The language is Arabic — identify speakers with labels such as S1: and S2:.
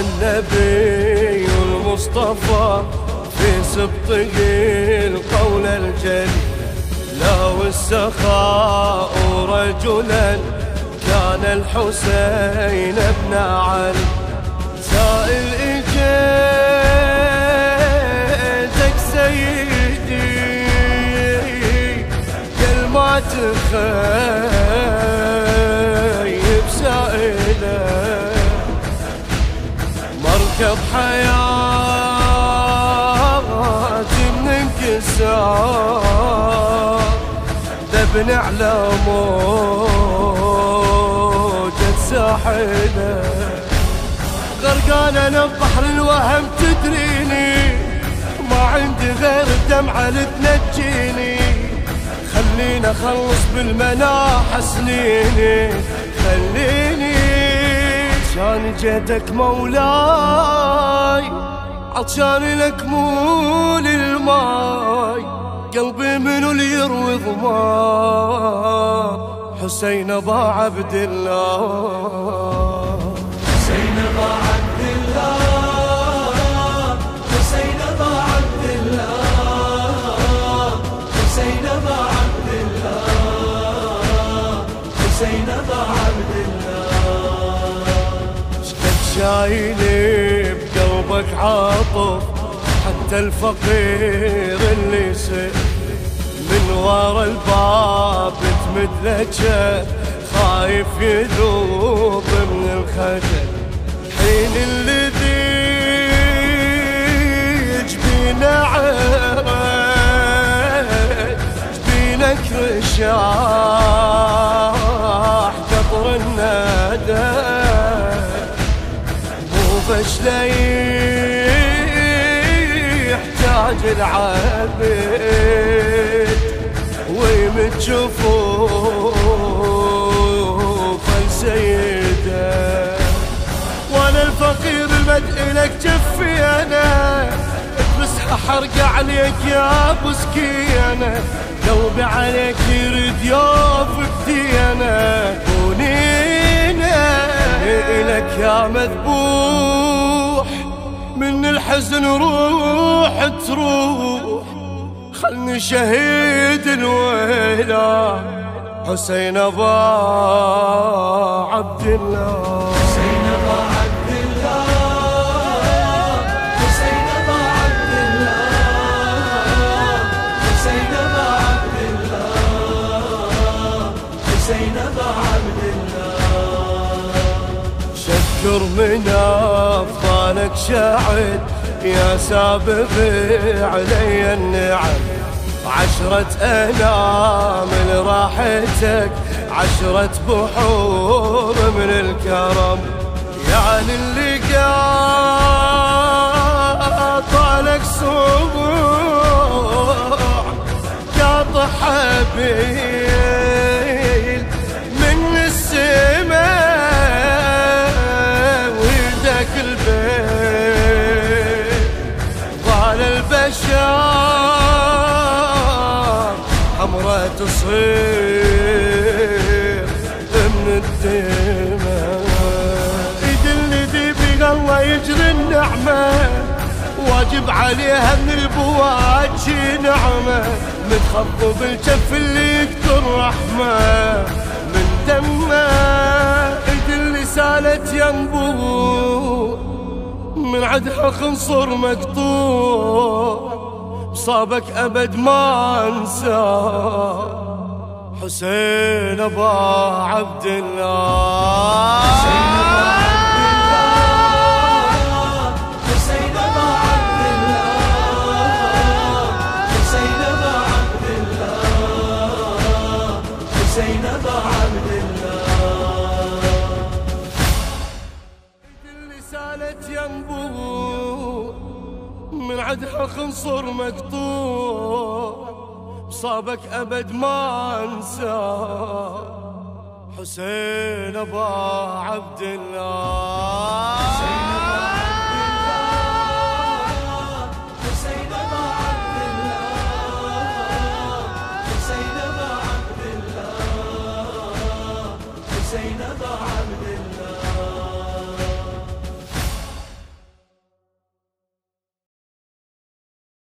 S1: النبي والمصطفى في سبطه القول الجلي لو السخاء رجلا كان الحسين ابن علي. سائل إجيتك سيدي قل ما مركب حياتي من انكسار ذبني على موجة ساحله غرقان أنا ببحر الوهم تدريني. ما عندي غير الدمعة لتنجيني خليني أخلص بالمناح سنيني. خليني عشان جيتك مولاي عطشان لك مو للماي قلبي منو اللي يروي ضمان حسين أبا عبد الله.
S2: حسين أبا عبد
S1: شايلي بقلبك عاطف حتى الفقير اللي سئ من ورا الباب تمد لجه خايف يذوب من الخجل. حين اللي ذي جبينه عرق جبينك يحتاج العبد ويمد جفوف السيده وأنا الفقير المدء لك جفي أنا بس حرق عليك يا ابو سكينه. قلبي عليك يريد يوفك دينا ونينا الك يا مذبوح. الحزن روح تروح. خلني شهيد الويلة. حسين أبا عبد الله.
S2: حسين أبا عبد الله. حسين أبا عبد الله. حسين أبا عبد الله. حسين أبا عبد الله.
S1: شكر من افضالك شاعد يا سابق علي النعم. عشرة أنام لراحتك عشرة بحور من الكرم. يعني اللي قاطع سبوع. قاطع حبيل البشر حمرة تصير من الدماء. يدل ذي الله يجري النعمة واجب عليها من البواد شي نعمة متخطب الجف اللي يكتر رحمة من دمة. اللي سالت ينبوع من عدها خنصر مقطوع. صابك أبد ما أنسى. حسين أبا عبد الله.
S2: مدح خنصر مقطوع صابك أبد ما انساه حسين أبا عبد الله.
S1: Say زينب عبد الله.